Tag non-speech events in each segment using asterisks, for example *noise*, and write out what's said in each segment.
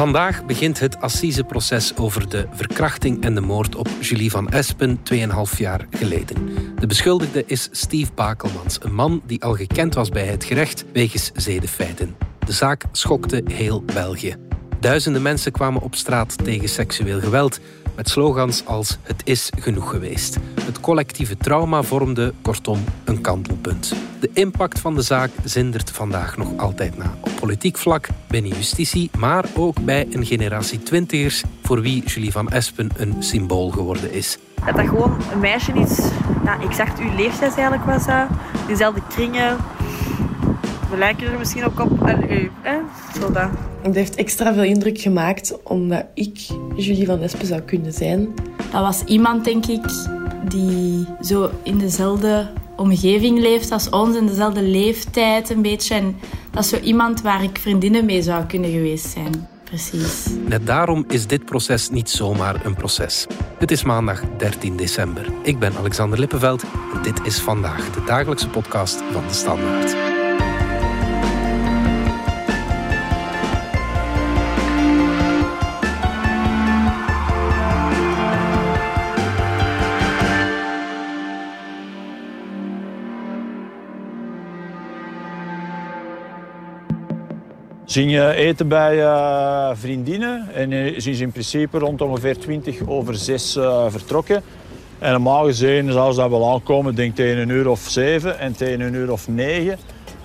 Vandaag begint het assiseproces over de verkrachting en de moord op Julie van Espen 2,5 jaar geleden. De beschuldigde is Steve Bakelmans, een man die al gekend was bij het gerecht wegens zedenfeiten. De zaak schokte heel België. Duizenden mensen kwamen op straat tegen seksueel geweld met slogans als het is genoeg geweest. Het collectieve trauma vormde kortom een kantelpunt. De impact van de zaak zindert vandaag nog altijd na. Op politiek vlak, binnen justitie, maar ook bij een generatie twintigers voor wie Julie van Espen een symbool geworden is. Dat dat gewoon een meisje is, ja, exact uw leeftijd eigenlijk was. Diezelfde kringen. Lijken er misschien ook op. En hè? Zo dat. Het heeft extra veel indruk gemaakt omdat ik Julie van Espen zou kunnen zijn. Dat was iemand, denk ik, die zo in dezelfde omgeving leeft als ons, in dezelfde leeftijd een beetje. En dat is zo iemand waar ik vriendinnen mee zou kunnen geweest zijn. Precies. Net daarom is dit proces niet zomaar een proces. Het is maandag 13 december. Ik ben Alexander Lippenveld en dit is vandaag de dagelijkse podcast van de Standaard. Zien je eten bij uh, vriendinnen en uh, zien ze in principe rond ongeveer 20 over 6 uh, vertrokken. En normaal gezien, zoals dat wel aankomen, denk tegen een uur of 7 en tegen een uur of 9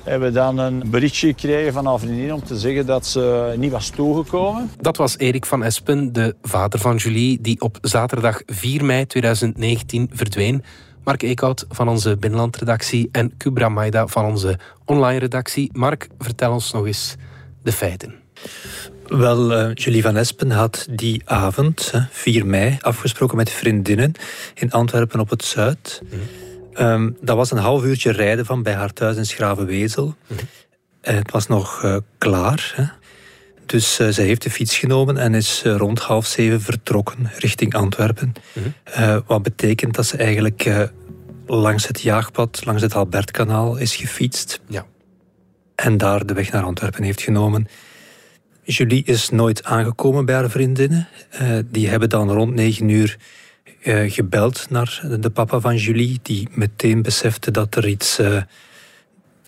hebben we dan een berichtje gekregen van haar vriendin om te zeggen dat ze niet was toegekomen. Dat was Erik van Espen, de vader van Julie, die op zaterdag 4 mei 2019 verdween. Mark Eekhout van onze binnenlandredactie en Kubra Maida van onze online redactie. Mark, vertel ons nog eens de feiten. Wel, uh, Julie van Espen had die avond, 4 mei, afgesproken met vriendinnen in Antwerpen op het Zuid. Mm. Um, dat was een half uurtje rijden van bij haar thuis in Schravenwezel. Mm. En het was nog uh, klaar. Hè. Dus uh, zij heeft de fiets genomen en is rond half zeven vertrokken richting Antwerpen. Mm. wat betekent dat ze eigenlijk langs het jaagpad, langs het Albertkanaal is gefietst. Ja en daar de weg naar Antwerpen heeft genomen. Julie is nooit aangekomen bij haar vriendinnen. Uh, die hebben dan rond negen uur uh, gebeld naar de papa van Julie, die meteen besefte dat er iets uh,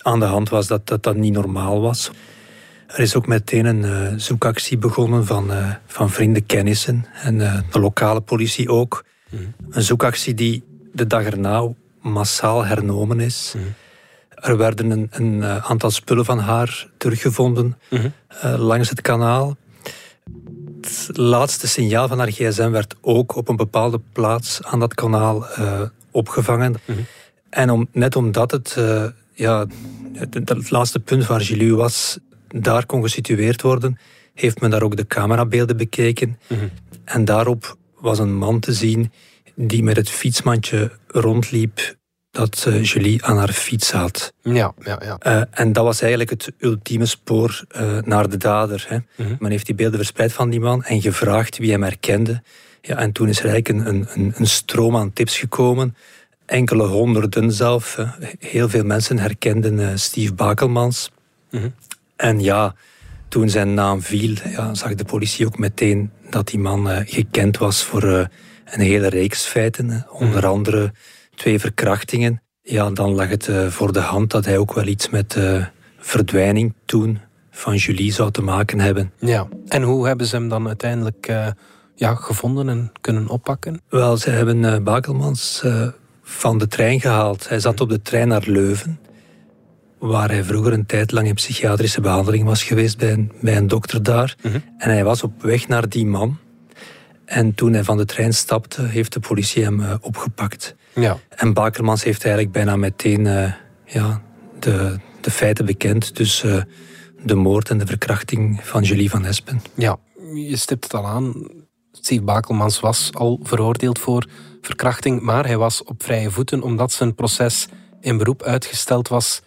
aan de hand was, dat, dat dat niet normaal was. Er is ook meteen een zoekactie begonnen van, van vrienden, kennissen en de lokale politie ook. Mm. Een zoekactie die de dag erna massaal hernomen is. Mm. Er werden een, een eh, aantal spullen van haar teruggevonden mhm. eh, langs het kanaal. Het laatste signaal van haar gsm werd ook op een bepaalde plaats aan dat kanaal uh, opgevangen. Mhm. En om, net omdat het, ja, het, het, laatste punt waar Gilou was, daar kon gesitueerd worden, heeft men daar ook de camerabeelden bekeken. Mhm. En daarop was een man te zien die met het fietsmandje rondliep dat uh, Julie aan haar fiets had. Ja, ja, ja. Uh, en dat was eigenlijk het ultieme spoor uh, naar de dader. Hè. -hmm. Men heeft die beelden verspreid van die man en gevraagd wie hem herkende. Ja, en toen is er eigenlijk een, een, een stroom aan tips gekomen. Enkele honderden zelf. Hè. Heel veel mensen herkenden Steve Bakelmans. -hmm. En ja, toen zijn naam viel, ja, zag de politie ook meteen dat die man gekend was voor een hele reeks feiten. Onder -hmm. andere twee verkrachtingen, ja, dan lag het uh, voor de hand dat hij ook wel iets met de uh, verdwijning toen van Julie zou te maken hebben. Ja, en hoe hebben ze hem dan uiteindelijk uh, ja, gevonden en kunnen oppakken? Wel, ze hebben Bakelmans van de trein gehaald. Hij zat op de trein naar Leuven, waar hij vroeger een tijd lang in psychiatrische behandeling was geweest bij een, bij een dokter daar. Mm -hmm. En hij was op weg naar die man. En toen hij van de trein stapte, heeft de politie hem opgepakt. Ja. En Bakermans heeft eigenlijk bijna meteen uh, ja, de, de feiten bekend. Dus uh, de moord en de verkrachting van Julie van Espen. Ja, je stipt het al aan. Steve Bakelmans was al veroordeeld voor verkrachting, maar hij was op vrije voeten omdat zijn proces in beroep uitgesteld was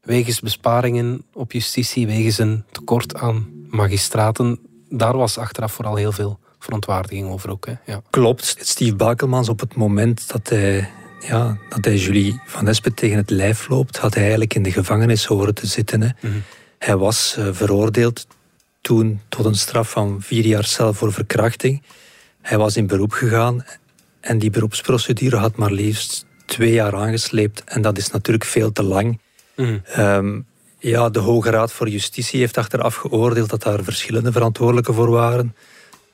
wegens besparingen op justitie, wegens een tekort aan magistraten. Daar was achteraf vooral heel veel verontwaardiging over ook. Hè? Ja. Klopt. Steve Bakelmans op het moment dat hij, ja, dat hij Julie van Espen tegen het lijf loopt, had hij eigenlijk in de gevangenis horen te zitten. Hè. Mhm. Hij was uh, veroordeeld toen tot een straf van vier jaar cel voor verkrachting. Hij was in beroep gegaan en die beroepsprocedure had maar liefst twee jaar aangesleept. En dat is natuurlijk veel te lang. Mhm. Ehm, ja, de Hoge Raad voor Justitie heeft achteraf geoordeeld dat daar verschillende verantwoordelijken voor waren.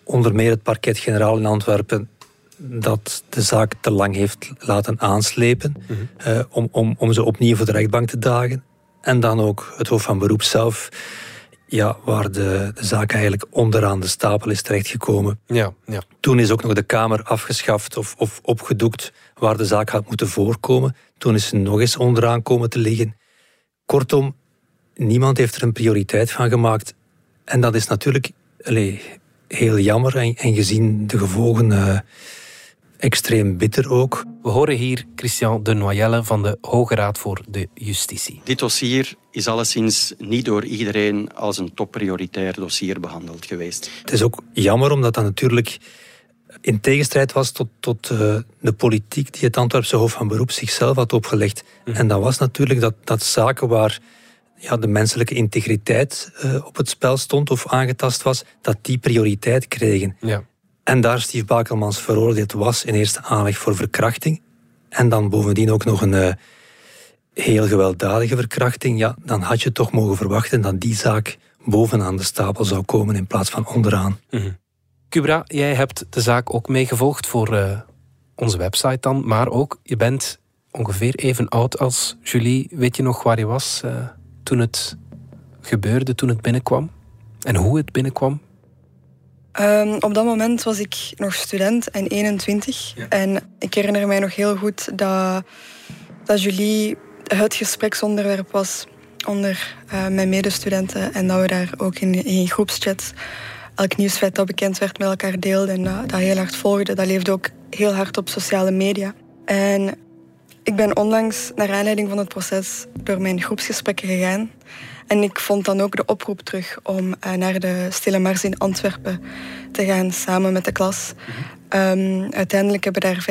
Onder meer het parket-generaal in Antwerpen dat de zaak te lang heeft laten aanslepen eh, om, om, om ze opnieuw voor de rechtbank te dagen. En dan ook het Hof van Beroep zelf, ja, waar de, de zaak eigenlijk onderaan de stapel is terechtgekomen. Ja, ja. Toen is ook nog de Kamer afgeschaft of, of opgedoekt waar de zaak had moeten voorkomen. Toen is ze nog eens onderaan komen te liggen. Kortom, niemand heeft er een prioriteit van gemaakt. En dat is natuurlijk allee, heel jammer en, en gezien de gevolgen eh, extreem bitter ook. We horen hier Christian de Noyelle van de Hoge Raad voor de Justitie. Dit dossier is alleszins niet door iedereen als een topprioritair dossier behandeld geweest. Het is ook jammer omdat dat natuurlijk in tegenstrijd was tot, tot uh, de politiek die het Antwerpse Hof van Beroep zichzelf had opgelegd. En dat was natuurlijk dat, dat zaken waar ja, de menselijke integriteit uh, op het spel stond of aangetast was, dat die prioriteit kregen. Ja. En daar Steve Bakelmans veroordeeld was in eerste aanleg voor verkrachting. En dan bovendien ook nog een uh, heel gewelddadige verkrachting. Ja, dan had je toch mogen verwachten dat die zaak bovenaan de stapel zou komen in plaats van onderaan. Mm Kubra, jij hebt de zaak ook meegevolgd voor uh, onze website dan. Maar ook, je bent ongeveer even oud als Julie. Weet je nog waar je was uh, toen het gebeurde, toen het binnenkwam? En hoe het binnenkwam? Um, op dat moment was ik nog student en 21. Ja. En ik herinner mij nog heel goed dat, dat Julie het gespreksonderwerp was onder uh, mijn medestudenten. En dat we daar ook in, in groepschats elk nieuwsfeit dat bekend werd met elkaar deelden. En dat, dat heel hard volgde. Dat leefde ook heel hard op sociale media. En ik ben onlangs, naar aanleiding van het proces, door mijn groepsgesprekken gegaan. En ik vond dan ook de oproep terug om uh, naar de Stille Mars in Antwerpen te gaan samen met de klas. Um, uiteindelijk hebben daar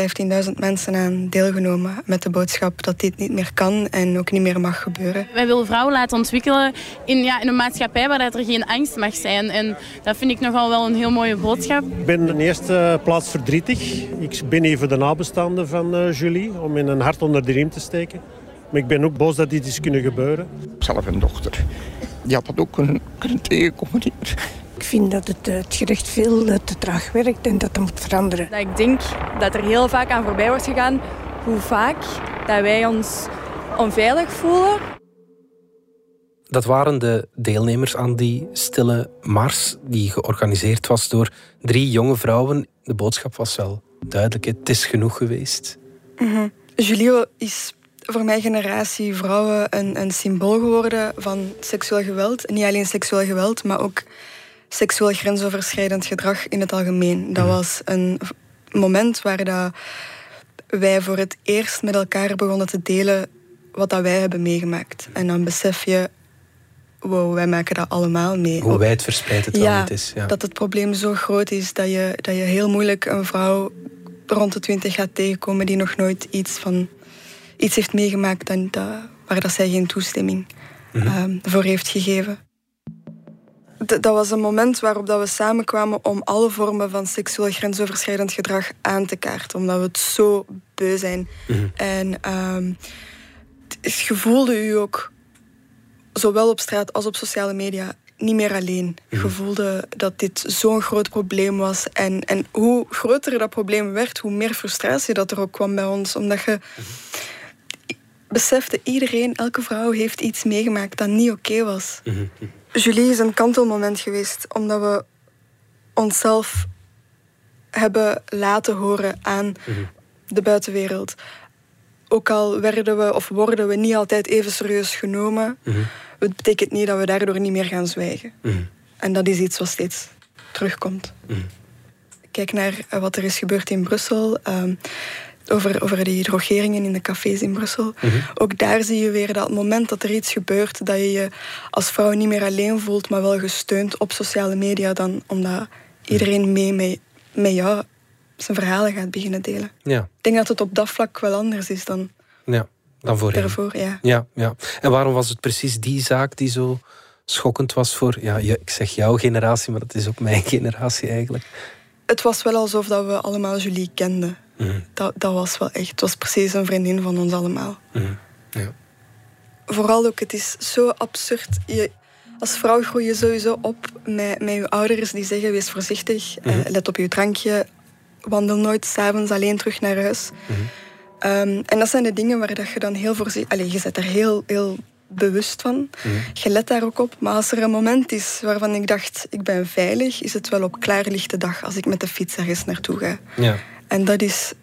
15.000 mensen aan deelgenomen met de boodschap dat dit niet meer kan en ook niet meer mag gebeuren. Wij willen vrouwen laten ontwikkelen in, ja, in een maatschappij waar dat er geen angst mag zijn. En dat vind ik nogal wel een heel mooie boodschap. Ik ben in eerste plaats verdrietig. Ik ben even de nabestaanden van uh, Julie om in een hart onder de riem te steken. Maar ik ben ook boos dat dit is kunnen gebeuren. Zelf een dochter. Die had dat ook kunnen, kunnen tegenkomen hier. Ik vind dat het, het gerecht veel te traag werkt en dat dat moet veranderen. Dat ik denk dat er heel vaak aan voorbij wordt gegaan hoe vaak dat wij ons onveilig voelen. Dat waren de deelnemers aan die stille mars die georganiseerd was door drie jonge vrouwen. De boodschap was wel duidelijk, het is genoeg geweest. Mm -hmm. Julio is voor mijn generatie vrouwen een, een symbool geworden van seksueel geweld. Niet alleen seksueel geweld, maar ook seksueel grensoverschrijdend gedrag in het algemeen. Dat was een moment waar dat wij voor het eerst met elkaar begonnen te delen wat dat wij hebben meegemaakt. En dan besef je, wow, wij maken dat allemaal mee. Hoe wijd verspreid het ja, wel niet is. Ja. Dat het probleem zo groot is dat je, dat je heel moeilijk een vrouw rond de twintig gaat tegenkomen die nog nooit iets van iets heeft meegemaakt dan dat, waar dat zij geen toestemming mm -hmm. um, voor heeft gegeven. Dat was een moment waarop dat we samenkwamen om alle vormen van seksueel grensoverschrijdend gedrag aan te kaarten. Omdat we het zo beu zijn. Mm -hmm. En um, je voelde u ook, zowel op straat als op sociale media, niet meer alleen. Mm -hmm. Je voelde dat dit zo'n groot probleem was. En, en hoe groter dat probleem werd, hoe meer frustratie dat er ook kwam bij ons. Omdat je besefte iedereen, elke vrouw heeft iets meegemaakt dat niet oké okay was. Mm -hmm. Julie is een kantelmoment geweest, omdat we onszelf hebben laten horen aan mm -hmm. de buitenwereld. Ook al werden we of worden we niet altijd even serieus genomen, mm -hmm. het betekent niet dat we daardoor niet meer gaan zwijgen. En dat is iets wat steeds terugkomt. Kijk naar wat er is gebeurd in Brussel. Um, over, over die drogeringen in de cafés in Brussel. Mm -hmm. Ook daar zie je weer dat het moment dat er iets gebeurt, dat je je als vrouw niet meer alleen voelt, maar wel gesteund op sociale media, dan omdat iedereen mee met, met jou zijn verhalen gaat beginnen delen. Ja. Ik denk dat het op dat vlak wel anders is dan, ja, dan voorheen. daarvoor. Ja. Ja, ja. En waarom was het precies die zaak die zo schokkend was voor, ja, ik zeg jouw generatie, maar dat is ook mijn *laughs* generatie eigenlijk. Het was wel alsof dat we allemaal Julie kenden. Mhm. dat, dat was wel echt, het was precies een vriendin van ons allemaal. Mhm. Ja. Vooral ook, het is zo absurd. Je, als vrouw groei je sowieso op met, met je ouders die zeggen: wees voorzichtig, eh, mhm. let op je drankje, wandel nooit s'avonds alleen terug naar huis. Ehm, en dat zijn de dingen waar dat je dan heel voorzichtig... Allee, je zet er heel, heel bewust van. Mhm. Je let daar ook op. Maar als er een moment is waarvan ik dacht, ik ben veilig, is het wel op klaarlichte dag als ik met de fiets ergens naartoe ga. Ja. En dat is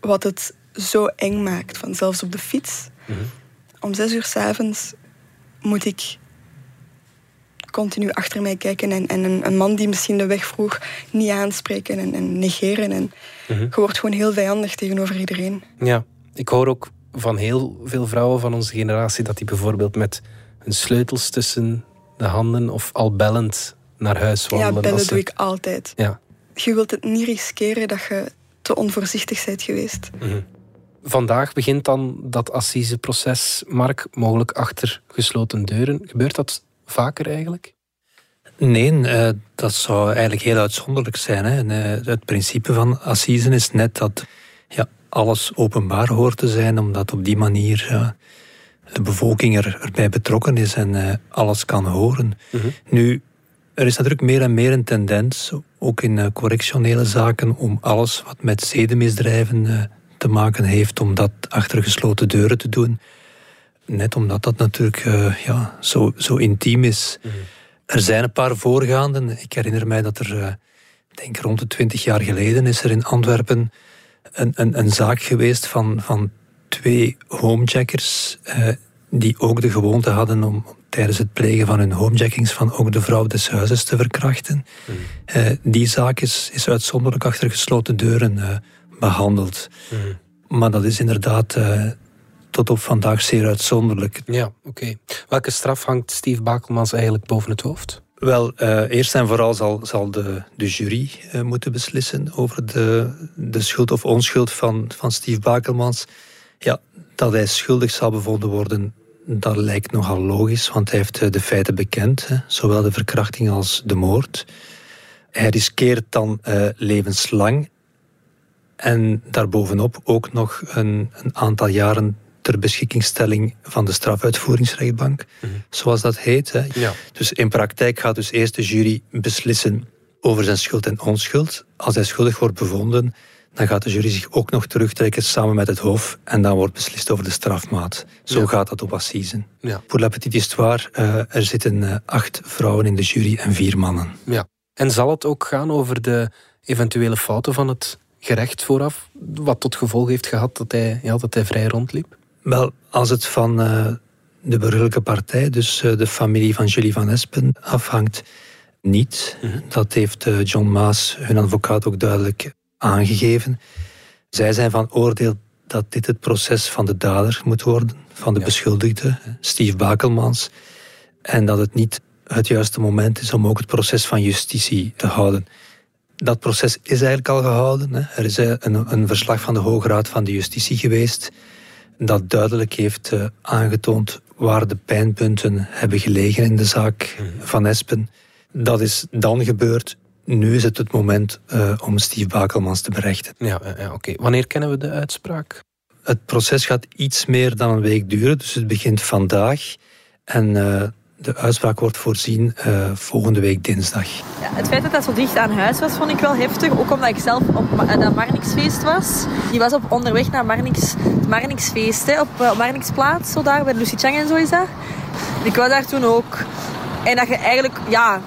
wat het zo eng maakt. Van zelfs op de fiets. Mhm. Om zes uur s'avonds moet ik continu achter mij kijken en, en een, een, man die misschien de weg vroeg niet aanspreken en, en negeren. En mhm. Je wordt gewoon heel vijandig tegenover iedereen. Ja, ik hoor ook van heel veel vrouwen van onze generatie dat die bijvoorbeeld met hun sleutels tussen de handen of al bellend naar huis wandelen. Ja, bellen doe ik altijd. Ja. Je wilt het niet riskeren dat je te onvoorzichtig bent geweest. Mhm. Vandaag begint dan dat assiseproces, Mark, mogelijk achter gesloten deuren. Gebeurt dat vaker eigenlijk? Nee, uh, dat zou eigenlijk heel uitzonderlijk zijn. Hè. En, uh, het principe van assisen is net dat ja, alles openbaar hoort te zijn, omdat op die manier uh, de bevolking er, erbij betrokken is en alles kan horen. Mhm. Nu, er is natuurlijk meer en meer een tendens, ook in correctionele zaken, om alles wat met zedenmisdrijven te maken heeft, om dat achter gesloten deuren te doen. Net omdat dat natuurlijk ja, zo, zo intiem is. Mhm. Er zijn een paar voorgaanden. Ik herinner mij dat er, denk rond de twintig jaar geleden, is er in Antwerpen een, een, een zaak geweest van, van twee homejackers. Uh, die ook de gewoonte hadden om tijdens het plegen van hun homejackings van ook de vrouw des huizes te verkrachten. Mhm. die zaak is, is uitzonderlijk achter gesloten deuren behandeld. Mhm. Maar dat is inderdaad tot op vandaag zeer uitzonderlijk. Ja, oké. Welke straf hangt Steve Bakelmans eigenlijk boven het hoofd? Wel, uh, eerst en vooral zal, zal de, de jury uh, moeten beslissen over de, de schuld of onschuld van, van Steve Bakelmans. Ja, dat hij schuldig zal bevonden worden, dat lijkt nogal logisch, want hij heeft uh, de feiten bekend, hè, zowel de verkrachting als de moord. Hij riskeert dan levenslang en daarbovenop ook nog een, een aantal jaren ter beschikkingstelling van de strafuitvoeringsrechtbank, mhm. zoals dat heet. Hè. Ja. Dus in praktijk gaat dus eerst de jury beslissen over zijn schuld en onschuld. Als hij schuldig wordt bevonden, dan gaat de jury zich ook nog terugtrekken samen met het Hof en dan wordt beslist over de strafmaat. Zo gaat dat op assisen. Ja. Pour la petite histoire, uh, er zitten uh, acht vrouwen in de jury en vier mannen. Ja. En zal het ook gaan over de eventuele fouten van het gerecht vooraf, wat tot gevolg heeft gehad dat hij, ja, dat hij vrij rondliep? Wel, als het van uh, de burgerlijke partij, dus uh, de familie van Julie van Espen, afhangt, niet. Mhm. Dat heeft uh, John Maas, hun advocaat, ook duidelijk aangegeven. Zij zijn van oordeel dat dit het proces van de dader moet worden, van de Ja. beschuldigde, Steve Bakelmans. En dat het niet het juiste moment is om ook het proces van justitie te houden. Dat proces is eigenlijk al gehouden. Hè. Er is eh, een, een verslag van de Hoge Raad van de Justitie geweest dat duidelijk heeft eh, aangetoond waar de pijnpunten hebben gelegen in de zaak van Espen. Dat is dan gebeurd. Nu is het het moment eh, om Steve Bakelmans te berechten. Ja, ja, oké. Wanneer kennen we de uitspraak? Het proces gaat iets meer dan een week duren, dus het begint vandaag. En eh, de uitspraak wordt voorzien eh, volgende week dinsdag. Ja, het feit dat dat zo dicht aan huis was, vond ik wel heftig. Ook omdat ik zelf op eh, dat Marnixfeest was. Die was op onderweg naar Marnix, het Marnixfeest, hè, op, eh, op Marnixplaats, zo daar, bij Lucy Chang en zo is dat. Ik was daar toen ook. En dat je eigenlijk, ja...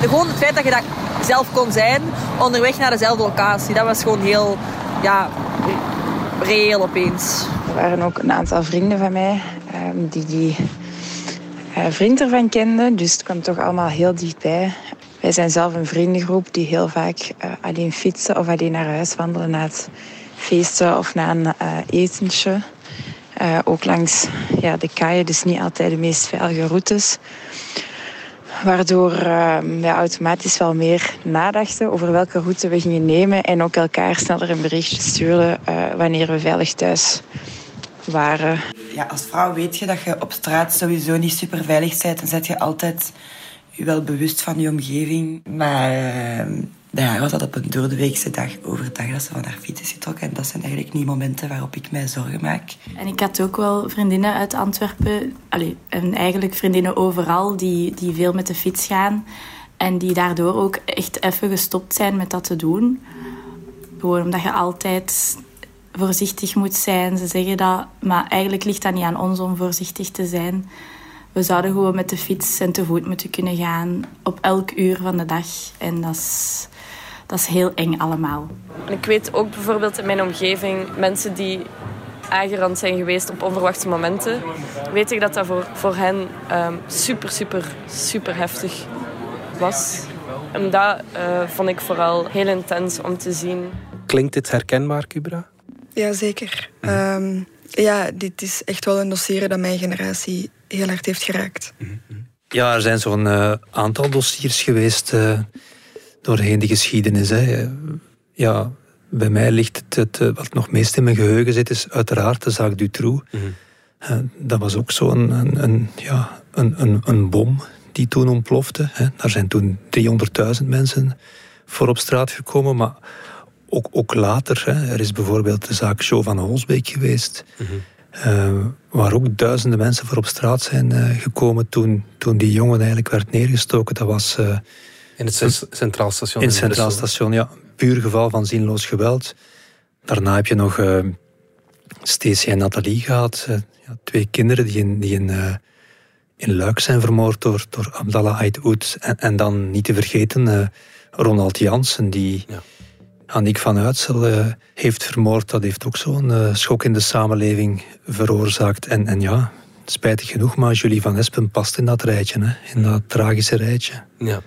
Gewoon het feit dat je dat zelf kon zijn, onderweg naar dezelfde locatie. Dat was gewoon heel, ja, reëel opeens. Er waren ook een aantal vrienden van mij ehm, die die vriend ervan kenden. Dus het kwam toch allemaal heel dichtbij. Wij zijn zelf een vriendengroep die heel vaak eh, alleen fietsen of alleen naar huis wandelen na het feesten of na een eh, etentje. Eh, ook langs ja, de kaaien, dus niet altijd de meest veilige routes. Waardoor ehm, we automatisch wel meer nadachten over welke route we gingen nemen. En ook elkaar sneller een berichtje stuurden eh, wanneer we veilig thuis waren. Ja, als vrouw weet je dat je op straat sowieso niet super veilig bent. En zet je altijd wel bewust van je omgeving. Maar uh, was dat op een doordeweekse dag, overdag, dat ze van haar fiets is getrokken. En dat zijn eigenlijk niet momenten waarop ik mij zorgen maak. En ik had ook wel vriendinnen uit Antwerpen, allee, en eigenlijk vriendinnen overal, die, die veel met de fiets gaan. En die daardoor ook echt even gestopt zijn met dat te doen. Gewoon omdat je altijd voorzichtig moet zijn. Ze zeggen dat, maar eigenlijk ligt dat niet aan ons om voorzichtig te zijn. We zouden gewoon met de fiets en te voet moeten kunnen gaan op elk uur van de dag. En dat is, dat is heel eng allemaal. Ik weet ook bijvoorbeeld in mijn omgeving mensen die aangerand zijn geweest op onverwachte momenten. Weet ik dat dat voor, voor hen um, super, super, super heftig was. En dat uh, vond ik vooral heel intens om te zien. Klinkt dit herkenbaar, Kubra? Jazeker. Um, ja, dit is echt wel een dossier dat mijn generatie heel hard heeft geraakt. Ja, er zijn zo'n uh, aantal dossiers geweest uh, doorheen de geschiedenis. Hè. Ja, bij mij ligt het, het, eh, wat nog meest in mijn geheugen zit, is uiteraard de zaak Dutroux. Mm dat was ook zo'n een, een, ja, een, een, een bom die toen ontplofte. Hè. Daar zijn toen 300.000 mensen voor op straat gekomen, maar ook, ook later. Hè. Er is bijvoorbeeld de zaak Jo van Holsbeek geweest. uh, waar ook duizenden mensen voor op straat zijn uh, gekomen toen, toen die jongen eigenlijk werd neergestoken. Dat was... Uh, in het Centraal Station? In het Centraal Station, ja. Puur geval van zinloos geweld. Daarna heb je nog Stacey en Nathalie gehad. Ja, twee kinderen die in, die in, in Luik zijn vermoord door, door Abdallah Ait En, en dan niet te vergeten Ronald Jansen, die... Ja Annick van Uitsel uh, heeft vermoord, dat heeft ook zo'n uh, schok in de samenleving veroorzaakt. En, en ja, spijtig genoeg, maar Julie van Espen past in dat rijtje, hè, in dat tragische rijtje. Ja.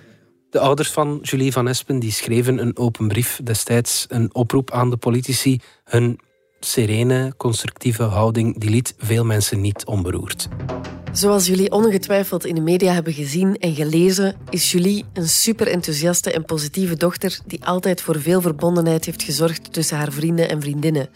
De ouders van Julie van Espen die schreven een open brief destijds, een oproep aan de politici. Hun serene, constructieve houding die liet veel mensen niet onberoerd. Zoals jullie ongetwijfeld in de media hebben gezien en gelezen, is Julie een super enthousiaste en positieve dochter die altijd voor veel verbondenheid heeft gezorgd tussen haar vrienden en vriendinnen.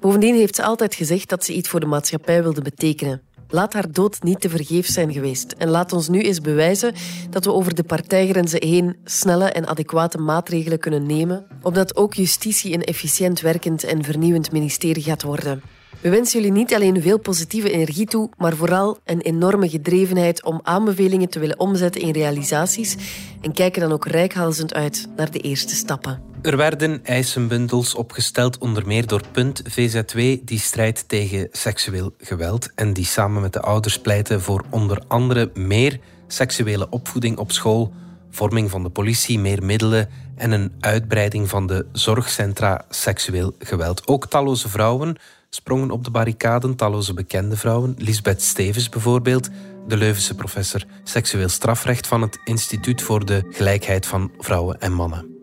Bovendien heeft ze altijd gezegd dat ze iets voor de maatschappij wilde betekenen. Laat haar dood niet te vergeefs zijn geweest. En laat ons nu eens bewijzen dat we over de partijgrenzen heen snelle en adequate maatregelen kunnen nemen, opdat ook justitie een efficiënt werkend en vernieuwend ministerie gaat worden. We wensen jullie niet alleen veel positieve energie toe, maar vooral een enorme gedrevenheid om aanbevelingen te willen omzetten in realisaties en kijken dan ook rijkhalzend uit naar de eerste stappen. Er werden eisenbundels opgesteld, onder meer door Punt VZW, die strijdt tegen seksueel geweld en die samen met de ouders pleiten voor onder andere meer seksuele opvoeding op school, vorming van de politie, meer middelen en een uitbreiding van de zorgcentra seksueel geweld. Ook talloze vrouwen sprongen op de barricaden, talloze bekende vrouwen. Lisbeth Stevens bijvoorbeeld, de Leuvense professor seksueel strafrecht van het Instituut voor de Gelijkheid van Vrouwen en Mannen.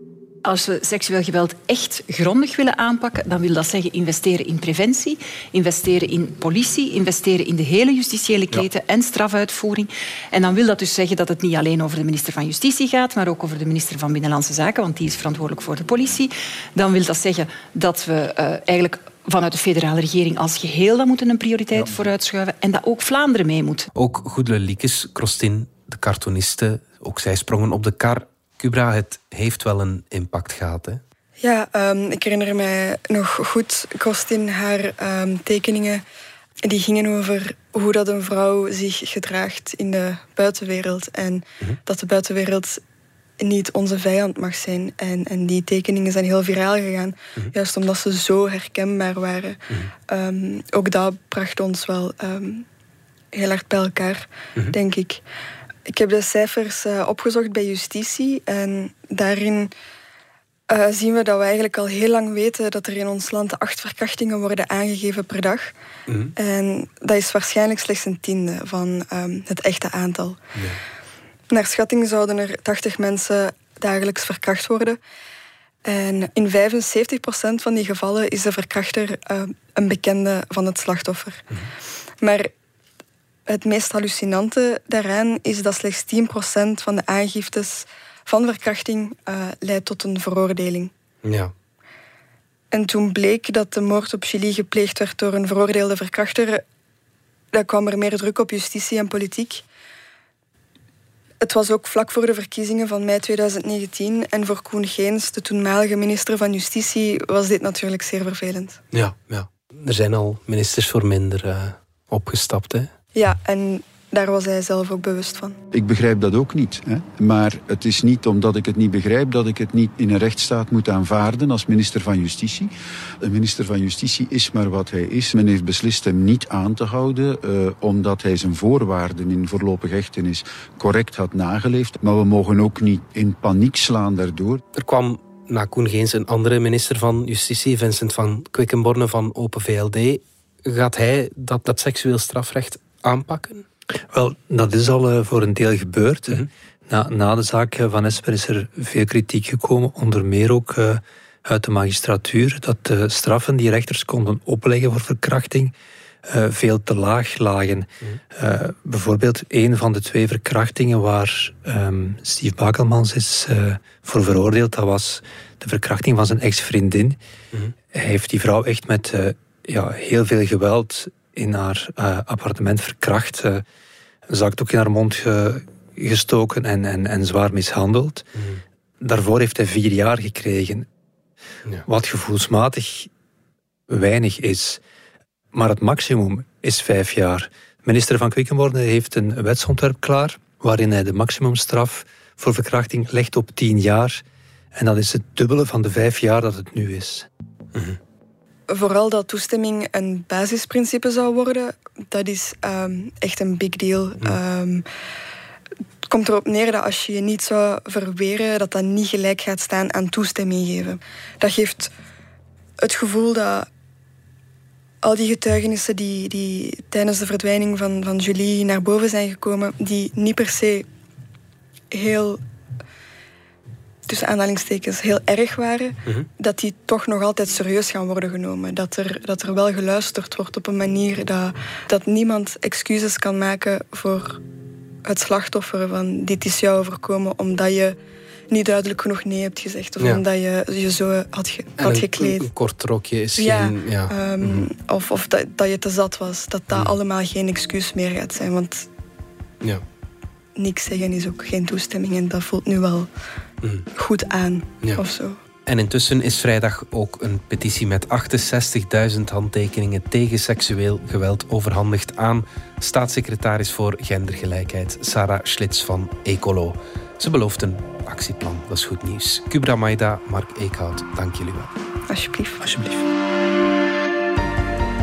Als we seksueel geweld echt grondig willen aanpakken, dan wil dat zeggen investeren in preventie, investeren in politie, investeren in de hele justitiële keten en strafuitvoering. En dan wil dat dus zeggen dat het niet alleen over de minister van Justitie gaat, maar ook over de minister van Binnenlandse Zaken, want die is verantwoordelijk voor de politie. Dan wil dat zeggen dat we uh, eigenlijk vanuit de federale regering als geheel dat moeten een prioriteit ja. vooruitschuiven en dat ook Vlaanderen mee moet. Ook Goedele Liekes, Krostin, de cartooniste, ook zij sprongen op de kar. Cubra, het heeft wel een impact gehad, hè? Ja, um, ik herinner mij nog goed Krostin, haar um, tekeningen... Die gingen over hoe dat een vrouw zich gedraagt in de buitenwereld. En mm -hmm. dat de buitenwereld niet onze vijand mag zijn. En, en die tekeningen zijn heel viraal gegaan. Mhm. Juist omdat ze zo herkenbaar waren. Mhm. um, ook dat bracht ons wel heel hard bij elkaar, mhm. denk ik. Ik heb de cijfers uh, opgezocht bij justitie. En daarin uh, zien we dat we eigenlijk al heel lang weten dat er in ons land acht verkrachtingen worden aangegeven per dag. En dat is waarschijnlijk slechts een tiende van um, het echte aantal. Ja. Naar schatting zouden er 80 mensen dagelijks verkracht worden. En in 75% van die gevallen is de verkrachter uh, een bekende van het slachtoffer. Mm -hmm. Maar het meest hallucinante daaraan is dat slechts 10% van de aangiftes van verkrachting uh, leidt tot een veroordeling. Ja. En toen bleek dat de moord op Julie gepleegd werd door een veroordeelde verkrachter, dan kwam er meer druk op justitie en politiek. Het was ook vlak voor de verkiezingen van mei 2019. En voor Koen Geens, de toenmalige minister van Justitie, was dit natuurlijk zeer vervelend. Ja, ja. er zijn al ministers voor minder uh, opgestapt. Hè? Ja, en daar was hij zelf ook bewust van. Ik begrijp dat ook niet. Hè? Maar het is niet omdat ik het niet begrijp dat ik het niet in een rechtsstaat moet aanvaarden als minister van Justitie. Een minister van Justitie is maar wat hij is. Men heeft beslist hem niet aan te houden uh, omdat hij zijn voorwaarden in voorlopig hechtenis correct had nageleefd. Maar we mogen ook niet in paniek slaan daardoor. Er kwam na Koen Geens een andere minister van Justitie, Vincent van Quickenborne van Open VLD. Gaat hij dat, dat seksueel strafrecht aanpakken? Wel, dat is al uh, voor een deel gebeurd. Mm -hmm. na, na, de zaak van Espen is er veel kritiek gekomen, onder meer ook uh, uit de magistratuur, dat de straffen die rechters konden opleggen voor verkrachting veel te laag lagen. Mm -hmm. bijvoorbeeld een van de twee verkrachtingen waar um, Steve Bakelmans is voor veroordeeld, dat was de verkrachting van zijn ex-vriendin. Mm -hmm. Hij heeft die vrouw echt met ja, heel veel geweld in haar uh, appartement verkracht. Een zakdoek in haar mond ge, gestoken en, en, en zwaar mishandeld. Mm. Daarvoor heeft hij vier jaar gekregen. Ja. Wat gevoelsmatig weinig is. Maar het maximum is vijf jaar. Minister van Quickenborne heeft een wetsontwerp klaar waarin hij de maximumstraf voor verkrachting legt op tien jaar. En dat is het dubbele van de vijf jaar dat het nu is. Mm -hmm vooral dat toestemming een basisprincipe zou worden, dat is um, echt een big deal. Um, het komt erop neer dat als je je niet zou verweren, dat dat niet gelijk gaat staan aan toestemming geven. Dat geeft het gevoel dat al die getuigenissen die, die tijdens de verdwijning van, van Julie naar boven zijn gekomen, die niet per se heel tussen aanhalingstekens heel erg waren, mm-hmm. dat die toch nog altijd serieus gaan worden genomen. Dat er, dat er wel geluisterd wordt op een manier dat, dat niemand excuses kan maken voor het slachtoffer van dit is jou overkomen omdat je niet duidelijk genoeg nee hebt gezegd. Of omdat je je zo had, ge, had gekleed. Een, kort rokje is ja, geen... Ja. Um, mm-hmm. Of, of dat, dat je te zat was. Dat dat mm. allemaal geen excuus meer gaat zijn. Want ja. niks zeggen is ook geen toestemming. En dat voelt nu wel mm. goed aan. Ja. Of zo. En intussen is vrijdag ook een petitie met 68.000 handtekeningen tegen seksueel geweld overhandigd aan staatssecretaris voor gendergelijkheid Sarah Schlitz van Ecolo. Ze belooft een actieplan, dat is goed nieuws. Kubra Maida, Mark Eekhout, dank jullie wel. Alsjeblieft. Alsjeblieft.